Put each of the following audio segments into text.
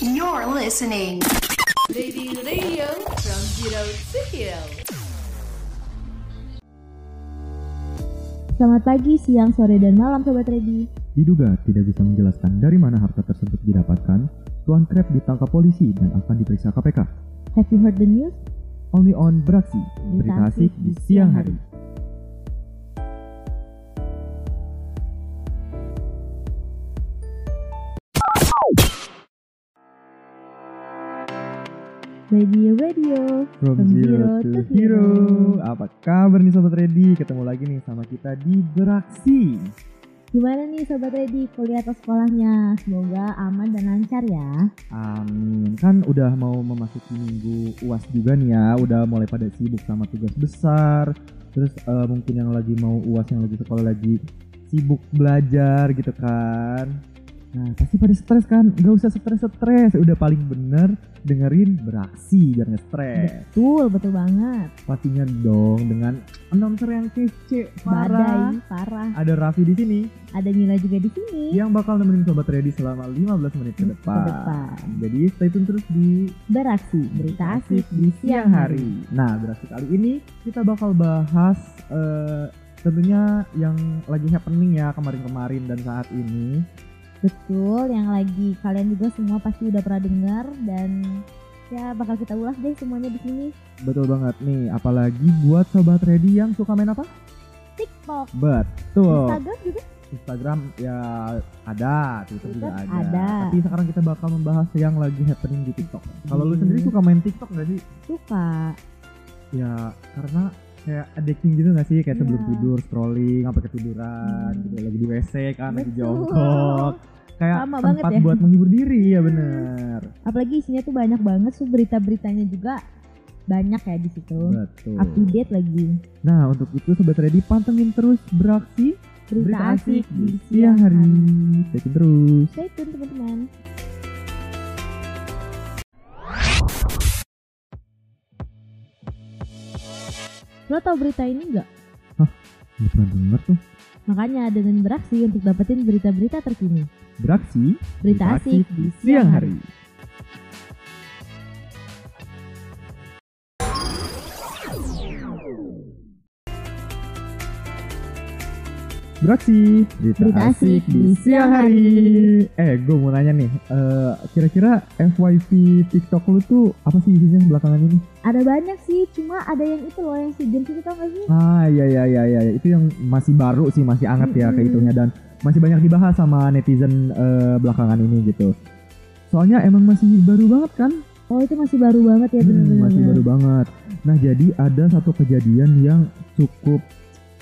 You're listening. Baby Radio from Zero to Hero. Selamat pagi, siang, sore, dan malam Sobat Ready. Diduga tidak bisa menjelaskan dari mana harta tersebut didapatkan, Tuan Krep ditangkap polisi dan akan diperiksa KPK. Have you heard the news? Only on Beraksi, berita asik di siang hari. Radio Radio. From, zero, to hero. Apa kabar nih Sobat Ready? Ketemu lagi nih sama kita di Beraksi. Gimana nih Sobat Ready kuliah atau sekolahnya? Semoga aman dan lancar ya. Amin. Kan udah mau memasuki minggu UAS juga nih ya. Udah mulai pada sibuk sama tugas besar. Terus eh, mungkin yang lagi mau UAS yang lagi sekolah lagi sibuk belajar gitu kan. Nah pasti pada stres kan? Gak usah stres-stres. Udah paling bener dengerin beraksi biar nggak stres. Betul, betul banget. Pastinya dong dengan announcer yang kece parah. Badai, parah. Ada Raffi di sini Ada Mila juga di sini. yang bakal nemenin sobat ready selama 15 menit ke Ke depan. depan. Jadi stay tune terus di Beraksi, berita asik di siang hari. Nah, berarti kali ini kita bakal bahas eh, tentunya yang lagi happening ya kemarin-kemarin dan saat ini. Betul, yang lagi kalian juga semua pasti udah pernah dengar dan ya bakal kita ulas deh semuanya di sini. Betul banget nih, apalagi buat sobat ready yang suka main apa? TikTok, Betul. Instagram juga Instagram ya ada, Twitter juga ada. ada. Tapi sekarang kita bakal membahas yang lagi happening di TikTok. Kalau lu Hmm. sendiri suka main TikTok gak sih? suka. Ya, karena kayak addicting gitu gak sih? Kayak sebelum Iya. tidur scrolling sampai ketiduran Hmm. gitu lagi di WC kan lagi Betul. jongkok. Kayak Sama banget tempat ya. buat menghibur diri ya bener. Apalagi isinya tuh banyak banget, so berita-beritanya juga banyak ya di situ. Betul. Up to date lagi. Nah, untuk itu sobat ready pantengin terus beraksi Berita, asik di siang hari. Stay tune terus. Stay tune teman-teman. Lo tau berita ini nggak? Gak pernah denger tuh. Makanya dengan beraksi untuk dapetin berita-berita terkini. Beraksi Berita asik di siang hari. Beraksi, berita, Berita asik asik di siang hari. Eh, gue mau nanya nih, eh, kira-kira FYP TikTok lu tuh apa sih isinya belakangan ini? Ada banyak sih, cuma ada yang itu loh yang si James itu tau gak sih? Ah, iya iya iya iya, itu yang masih baru sih, masih anget ya Mm-mm. kehitungnya dan masih banyak dibahas sama netizen eh, belakangan ini gitu. Soalnya emang masih baru banget kan? Oh itu masih baru banget ya Hmm, bener-bener. masih baru banget. Nah jadi ada satu kejadian yang cukup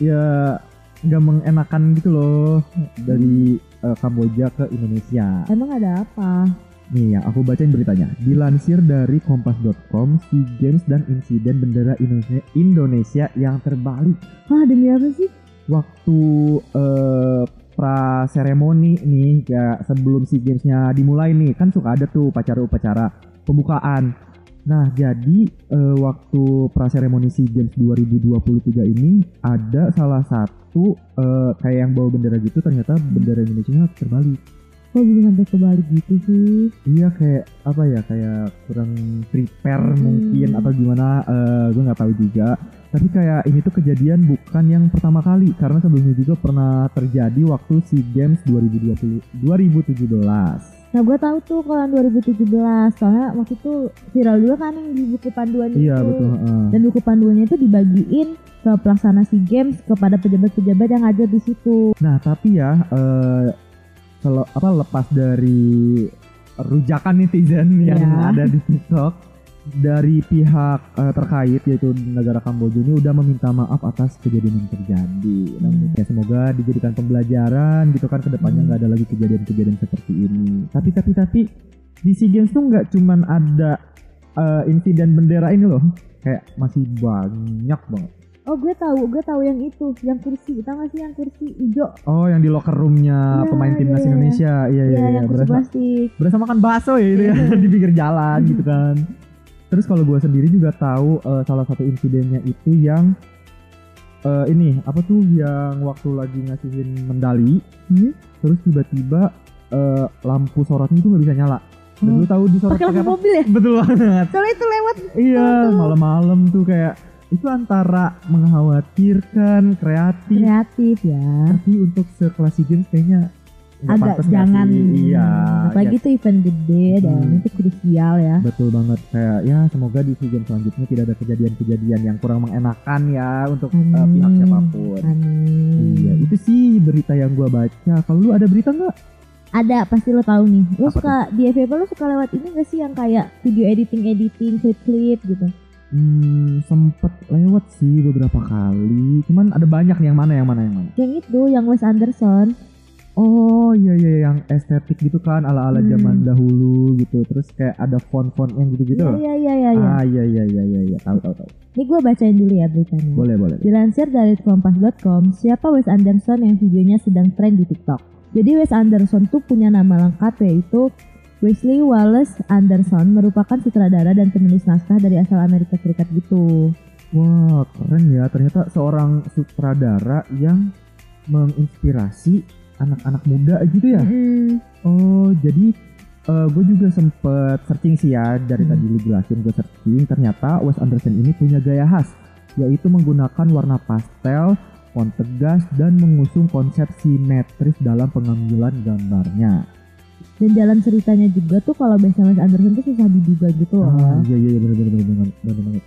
ya nggak mengenakan gitu loh dari eh, Kamboja ke Indonesia. Emang ada apa? Nih yang aku bacain beritanya. Dilansir dari Kompas.com, SEA Games dan insiden bendera Indonesia, Indonesia yang terbalik Hah demi apa sih? waktu eh, pra seremoni nih ya sebelum SEA Games-nya dimulai nih kan suka ada tuh upacara-upacara pembukaan. Nah, jadi eh, waktu pra seremoni SEA Games 2023 ini ada salah satu eh, kayak yang bawa bendera gitu ternyata bendera Indonesia terbalik. Kok bisa sampai kebalik gitu sih? Iya kayak apa ya kayak kurang prepare Hmm. mungkin atau gimana eh gue nggak tahu juga. Tapi kayak ini tuh kejadian bukan yang pertama kali karena sebelumnya juga pernah terjadi waktu SEA Games 2020 2017. Nah gue tahu tuh kalau yang 2017 soalnya waktu itu viral juga kan yang di buku panduan Iya itu. betul. heeh. Dan buku panduannya itu dibagiin ke pelaksana SEA Games kepada pejabat-pejabat yang hadir di situ. Nah tapi ya eh kalau apa lepas dari rujakan netizen yang Iya. ada di TikTok dari pihak eh, terkait yaitu negara Kamboja ini udah meminta maaf atas kejadian yang terjadi. Hmm. ya semoga dijadikan pembelajaran gitu kan ke depannya Hmm. nggak ada lagi kejadian-kejadian seperti ini. Tapi tapi tapi di SEA Games tuh nggak cuman ada eh, insiden bendera ini loh, kayak masih banyak banget. Oh gue tahu, gue tahu yang itu, yang kursi. Tahu gak sih yang kursi hijau? Oh yang di locker roomnya Iya, pemain timnas iya. Indonesia, iya iya, Iya, iya. yang kursi berasa berasa makan bakso ya itu ya Iya. di pinggir jalan gitu kan. Terus kalau gue sendiri juga tahu eh, salah satu insidennya itu yang eh, ini apa tuh yang waktu lagi ngasihin medali, Hmm? terus tiba-tiba eh, lampu sorotnya itu nggak bisa nyala. Dan lu tahu disorot Pakai pakai lampu mobil ya? Betul banget. Soalnya itu lewat Iya, malam-malam tuh kayak itu antara mengkhawatirkan, kreatif, kreatif ya. tapi untuk sekelas Games kayaknya Agak jangan. Iya. Apalagi ya, itu event gede dan Hmm. itu krusial ya. betul banget kayak ya semoga di SEA Games selanjutnya tidak ada kejadian-kejadian yang kurang mengenakan ya untuk Amin. pihak siapa pun. Amin. Iya, itu sih berita yang gua baca. Kalau lu ada berita nggak? Ada pasti lo tahu nih. Lo Apa suka di FYP lo suka lewat ini gak sih yang kayak video editing editing klip klip gitu. Hmm, sempet lewat sih beberapa kali. Cuman ada banyak nih yang mana yang mana yang mana. Yang itu yang Wes Anderson. Oh iya iya yang estetik gitu kan ala-ala Hmm. zaman dahulu gitu. Terus kayak ada font-font yang gitu-gitu. Iya iya iya iya. iya. Ah iya iya iya iya iya tahu tahu tahu. Ini gue bacain dulu ya beritanya. Boleh boleh. Dilansir dari kompas.com, siapa Wes Anderson yang videonya sedang tren di TikTok? Jadi Wes Anderson tuh punya nama lengkap yaitu Wesley Wallace Anderson merupakan sutradara dan penulis naskah dari asal Amerika Serikat gitu. Wah keren ya ternyata seorang sutradara yang menginspirasi anak-anak muda gitu ya. Mm-mm. Oh jadi gue juga sempet searching sih ya dari Hmm. tadi lu jelasin gue searching ternyata Wes Anderson ini punya gaya khas yaitu menggunakan warna pastel, font tegas dan mengusung konsep simetris dalam pengambilan gambarnya. Dan jalan ceritanya juga tuh kalau biasa Wes Anderson tuh susah diduga gitu loh. Ah, iya iya iya, bener bener bener banget.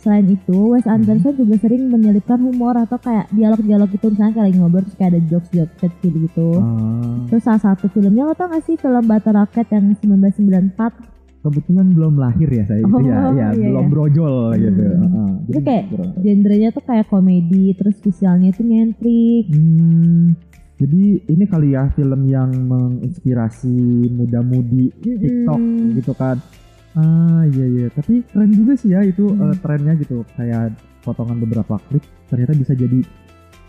Selain itu, Wes Anderson juga sering menyelipkan humor atau kayak dialog-dialog gitu misalnya kayak lagi ngobrol terus kayak ada jokes-jokes kecil gitu. Ah, Terus salah satu filmnya lo tau gak sih film Batu Rocket yang 1994 kebetulan belum lahir ya saya itu ya, Oh, ya iya, belum iya. brojol gitu. Hmm. Ah, Itu jadi kayak genrenya tuh kayak komedi terus visualnya tuh nyentrik Hmm, jadi ini kali ya film yang menginspirasi muda-mudi TikTok Mm-mm. gitu kan. Ah iya iya, tapi keren juga sih ya itu Hmm. eh, trennya gitu. Kayak potongan beberapa klip ternyata bisa jadi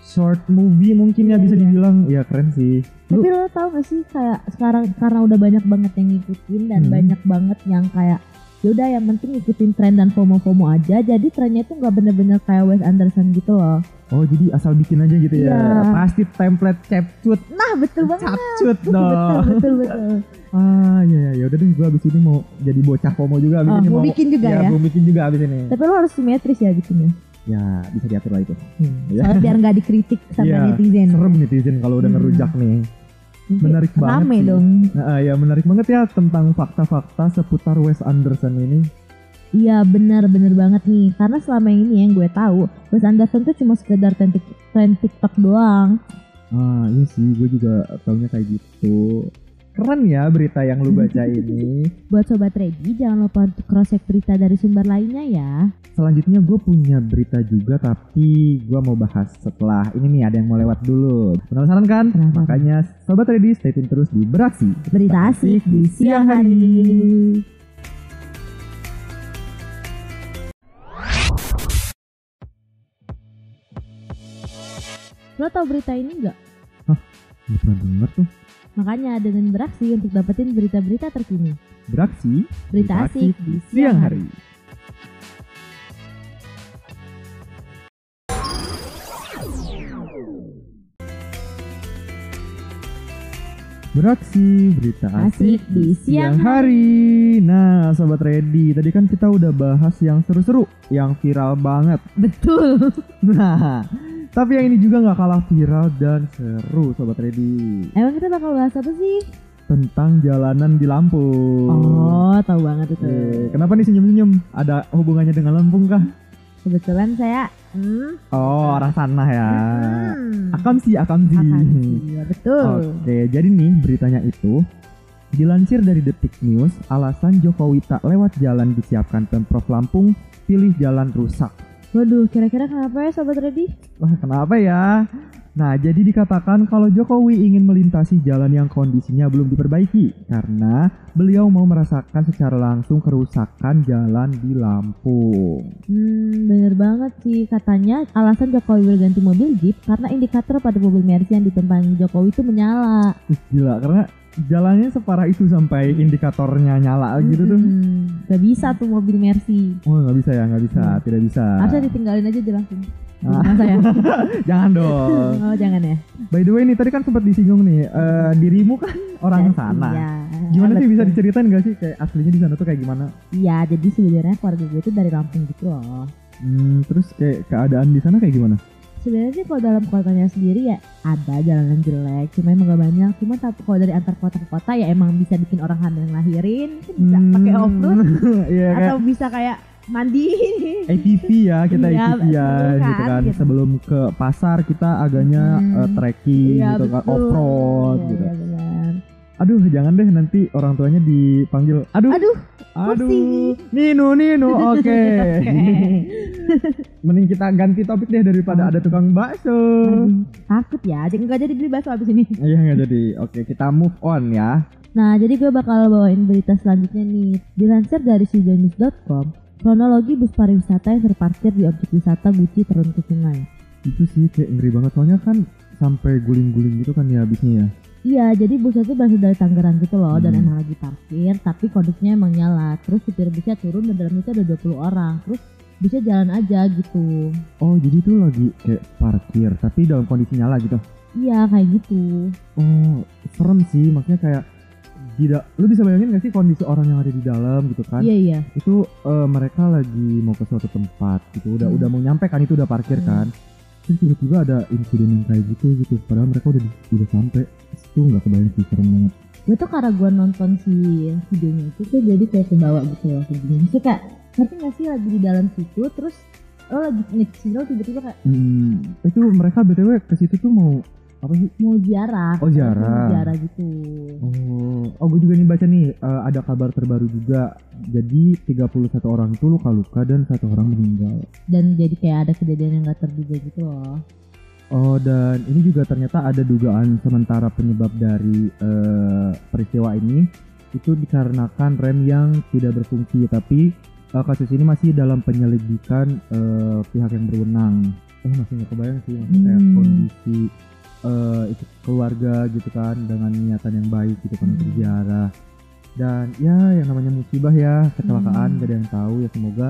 short movie mungkin ya bisa iya. dibilang. Ya keren sih. Lu tapi lo tau gak sih kayak sekarang karena udah banyak banget yang ngikutin dan Hmm. banyak banget yang kayak yaudah yang penting ngikutin tren dan FOMO-FOMO aja jadi trennya tuh nggak bener-bener kayak Wes Anderson gitu loh oh jadi asal bikin aja gitu ya. Iya. Pasti template capcut, nah betul banget capcut betul dong. betul betul Ah iya iya, ya udah deh gua abis ini mau jadi bocah FOMO juga abis Oh, ini mau bikin juga ya? mau bikin juga abis ini. tapi lo harus simetris ya bikinnya Ya bisa diatur lah itu. Ya. soalnya biar nggak dikritik sama Iya, netizen Serem netizen kalau udah Hmm. ngerujak nih. Menarik banget rame dong Nah, ya menarik banget ya tentang fakta-fakta seputar Wes Anderson ini. Iya benar benar banget nih karena selama ini yang gue tahu Wes Anderson tuh cuma sekedar tren, tren TikTok doang. Ah iya sih, gue juga taunya kayak gitu. Keren ya berita yang lu baca ini. Buat sobat ready jangan lupa untuk cross check berita dari sumber lainnya ya. Selanjutnya gue punya berita juga tapi gue mau bahas setelah ini nih ada yang mau lewat dulu. Penasaran kan? Penasaran. Makanya sobat ready stay tune terus di Beraksi. Berita asik di siang hari. Lo tau berita ini nggak? Gak pernah denger tuh. Makanya dengan beraksi untuk dapetin berita-berita terkini. Beraksi Berita asik di siang hari. Beraksi berita asik, Asik di siang hari. Nah, sobat ready, tadi kan kita udah bahas yang seru-seru, yang viral banget. Betul. Nah, tapi yang ini juga nggak kalah viral dan seru, sobat ready. Emang kita bakal bahas apa sih? Tentang jalanan di Lampung. Oh, tahu banget itu. Eh, kenapa nih senyum-senyum? Ada hubungannya dengan Lampung kah? Kebetulan saya hmm, Oh, arah sana ya. hmm, Akam sih, akam sih. akan iya, betul. Oke, jadi nih beritanya itu dilansir dari Detik News, alasan Jokowi tak lewat jalan disiapkan Pemprov Lampung, pilih jalan rusak. Waduh, kira-kira kenapa ya sobat ready? Wah, kenapa ya? Nah, jadi dikatakan kalau Jokowi ingin melintasi jalan yang kondisinya belum diperbaiki karena beliau mau merasakan secara langsung kerusakan jalan di Lampung. Hmm, bener banget sih katanya alasan Jokowi berganti mobil Jeep karena indikator pada mobil Mercy yang ditumpangi Jokowi itu menyala. Ih, gila, karena jalannya separah itu sampai indikatornya nyala gitu tuh. Gak bisa tuh mobil Mercy. Oh nggak bisa ya, nggak bisa, Hmm. tidak bisa. Harusnya ditinggalin aja langsung. Ah. Masa ya? Jangan dong. oh jangan ya. By the way nih tadi kan sempat disinggung nih, eh, dirimu kan orang Ya, sana. Iya. Gimana sih bisa diceritain gak sih kayak aslinya di sana tuh kayak gimana? Iya, jadi sebenarnya keluarga gue itu dari Lampung gitu loh. Hmm, terus kayak keadaan di sana kayak gimana? Sebenarnya sih kalau dalam kotanya sendiri ya ada jalanan jelek, cuma emang gak banyak. Cuma tapi kalau dari antar kota ke kota ya emang bisa bikin orang hamil ngelahirin, kan bisa pakai off road Iya kayak atau bisa kayak mandi. ATV ya kita Iya, ATV ya gitu kan, kan. gitu. Sebelum ke pasar kita agaknya Hmm. eh, trekking Iya, gitu kan off road Iya, gitu. iya, benar. Aduh jangan deh nanti orang tuanya dipanggil. Aduh. Aduh, Aduh. Nino Nino oke. Oke. Mending kita ganti topik deh daripada ada tukang bakso. Aduh, takut ya, jadi nggak jadi beli bakso abis ini. Iya nggak jadi. Oke kita move on ya. Nah, jadi gue bakal bawain berita selanjutnya nih. Dilansir dari sijanews.com, kronologi bus pariwisata yang terparkir di objek wisata Guci terjun ke sungai. Itu sih kayak ngeri banget soalnya kan sampai guling-guling gitu kan ya habisnya ya. Iya, jadi busnya tuh berasal dari Tangerang gitu loh dan Hmm. emang lagi parkir, tapi kondisinya emang nyala. Terus supir busnya turun dan dalam itu ada 20 orang. Terus busnya jalan aja gitu. Oh jadi itu lagi kayak parkir tapi dalam kondisi nyala gitu. Iya, kayak gitu. Oh serem sih maksudnya kayak tidak lu bisa bayangin gak sih kondisi orang yang ada di dalam gitu kan Iya, iya. itu eh, mereka lagi mau ke suatu tempat gitu udah Hmm. udah mau nyampe kan itu udah parkir Hmm. kan terus tiba-tiba ada insiden yang kayak gitu gitu. Padahal mereka udah udah sampai itu nggak kebayang sih serem banget. Gue tuh karena gue nonton si videonya itu tuh jadi kayak kebawa gitu loh Maksudnya kayak ngerti gak sih lagi di dalam situ terus lo lagi nyetir lo tiba-tiba kayak hmm, itu mereka btw ke situ tuh mau apa sih? Mau ziarah. Oh, ziarah. ziarah gitu. Oh oh gue juga nih baca nih eh, ada kabar terbaru juga. Jadi 31 orang itu luka-luka dan satu orang meninggal. Dan jadi kayak ada kejadian yang gak terduga gitu loh. Oh dan ini juga ternyata ada dugaan sementara penyebab dari eh, peristiwa ini. Itu dikarenakan rem yang tidak berfungsi tapi eh, kasus ini masih dalam penyelidikan eh, pihak yang berwenang. Oh masih nggak kebayang sih maksudnya kayak Hmm. kondisi eh, itu keluarga gitu kan dengan niatan yang baik gitu kan Hmm. ziarah dan ya yang namanya musibah ya kecelakaan Hmm. gak ada yang tahu ya semoga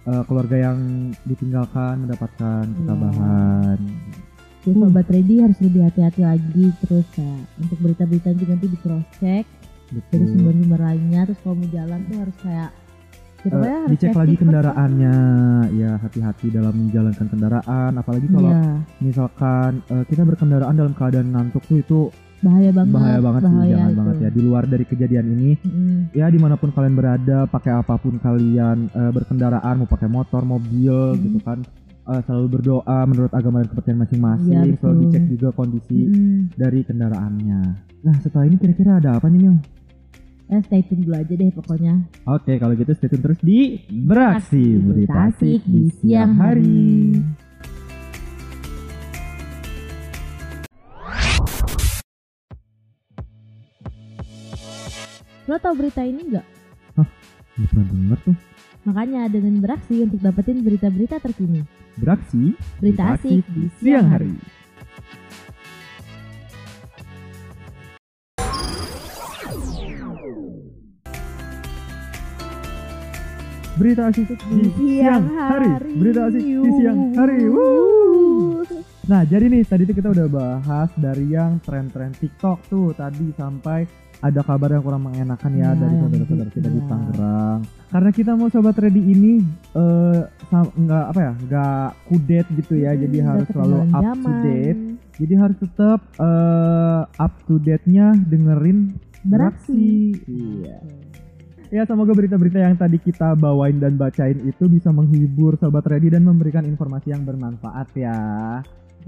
eh, keluarga yang ditinggalkan mendapatkan Iya. ketabahan. jadi sobat ready harus lebih hati-hati lagi terus ya untuk berita-berita juga nanti di cross check dari Betul. sumber-sumber lainnya terus kalau mau jalan tuh harus kayak Ya harus dicek lagi first. kendaraannya ya hati-hati dalam menjalankan kendaraan apalagi kalau Iya, misalkan eh, kita berkendaraan dalam keadaan ngantuk tuh itu bahaya banget bahaya banget sih bahaya jangan itu. banget ya di luar dari kejadian ini Mm-mm. ya di mana pun kalian berada pakai apa pun kalian eh, berkendaraan mau pakai motor mobil Hmm. gitu kan eh, selalu berdoa menurut agama dan kepercayaan masing-masing Iya, selalu dicek juga kondisi Mm-mm. dari kendaraannya nah setelah ini kira-kira ada apa nih Mil? Eh, stay tune dulu aja deh pokoknya Oke, kalau gitu stay tune terus di Beraksi Berita Asik di siang hari. Lo tau berita ini nggak? Nggak pernah denger tuh. Makanya dengan beraksi untuk dapetin berita-berita terkini. Beraksi Berita asik di siang hari. Berita asik di siang hari. Berita asik di siang hari. Wuh. Nah, jadi nih tadi tuh kita udah bahas dari yang tren-tren TikTok tuh tadi sampai ada kabar yang kurang mengenakan ya Ya, dari saudara-saudara kita di gitu. Tangerang. Karena kita mau sobat ready ini eh nggak apa ya, nggak kudet gitu ya, jadi Hmm, harus udah selalu up to date. Jadi harus tetap eh up to date-nya dengerin Beraksi. Iya. Ya semoga berita-berita yang tadi kita bawain dan bacain itu bisa menghibur sobat ready dan memberikan informasi yang bermanfaat ya.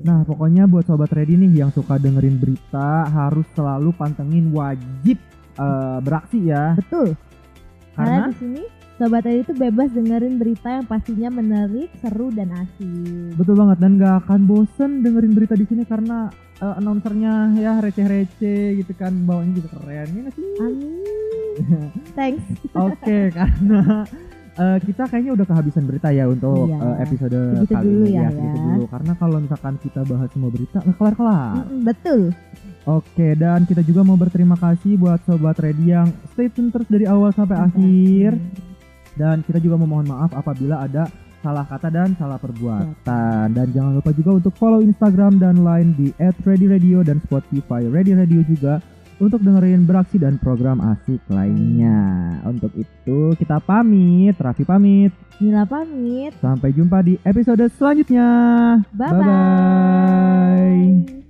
Nah pokoknya buat sobat ready nih yang suka dengerin berita harus selalu pantengin wajib eh, beraksi ya. Betul. Karena Karena di sini sobat Edi itu bebas dengerin berita yang pastinya menarik, seru dan asik. betul banget dan gak akan bosen dengerin berita di sini karena eh, announcernya ya receh-receh gitu kan bawanya juga keren ya sih? Amin. Thanks. Oke, karena eh, kita kayaknya udah kehabisan berita ya untuk Iya. eh, episode Segitu kali dulu ini ya, segitu ya. dulu. Karena kalau misalkan kita bahas semua berita nggak kelar-kelar. Betul. Oke, dan kita juga mau berterima kasih buat sobat Ready yang stay tune terus dari awal sampai akhir. Dan kita juga memohon maaf apabila ada salah kata dan salah perbuatan. Dan jangan lupa juga untuk follow Instagram dan Line di @readyradio dan Spotify Ready Radio juga untuk dengerin beraksi dan program asik lainnya. Untuk itu kita pamit, Raffi pamit. Mila pamit. Sampai jumpa di episode selanjutnya. Bye-bye. Bye-bye.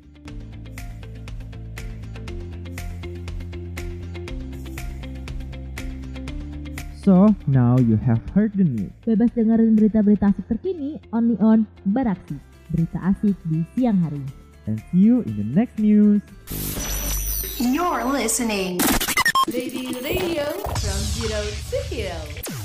So, now you have heard the news. Bebas dengerin berita-berita asik terkini only on Beraksi. Berita asik di siang hari. And see you in the next news. You're listening. Ready Radio from zero to hero.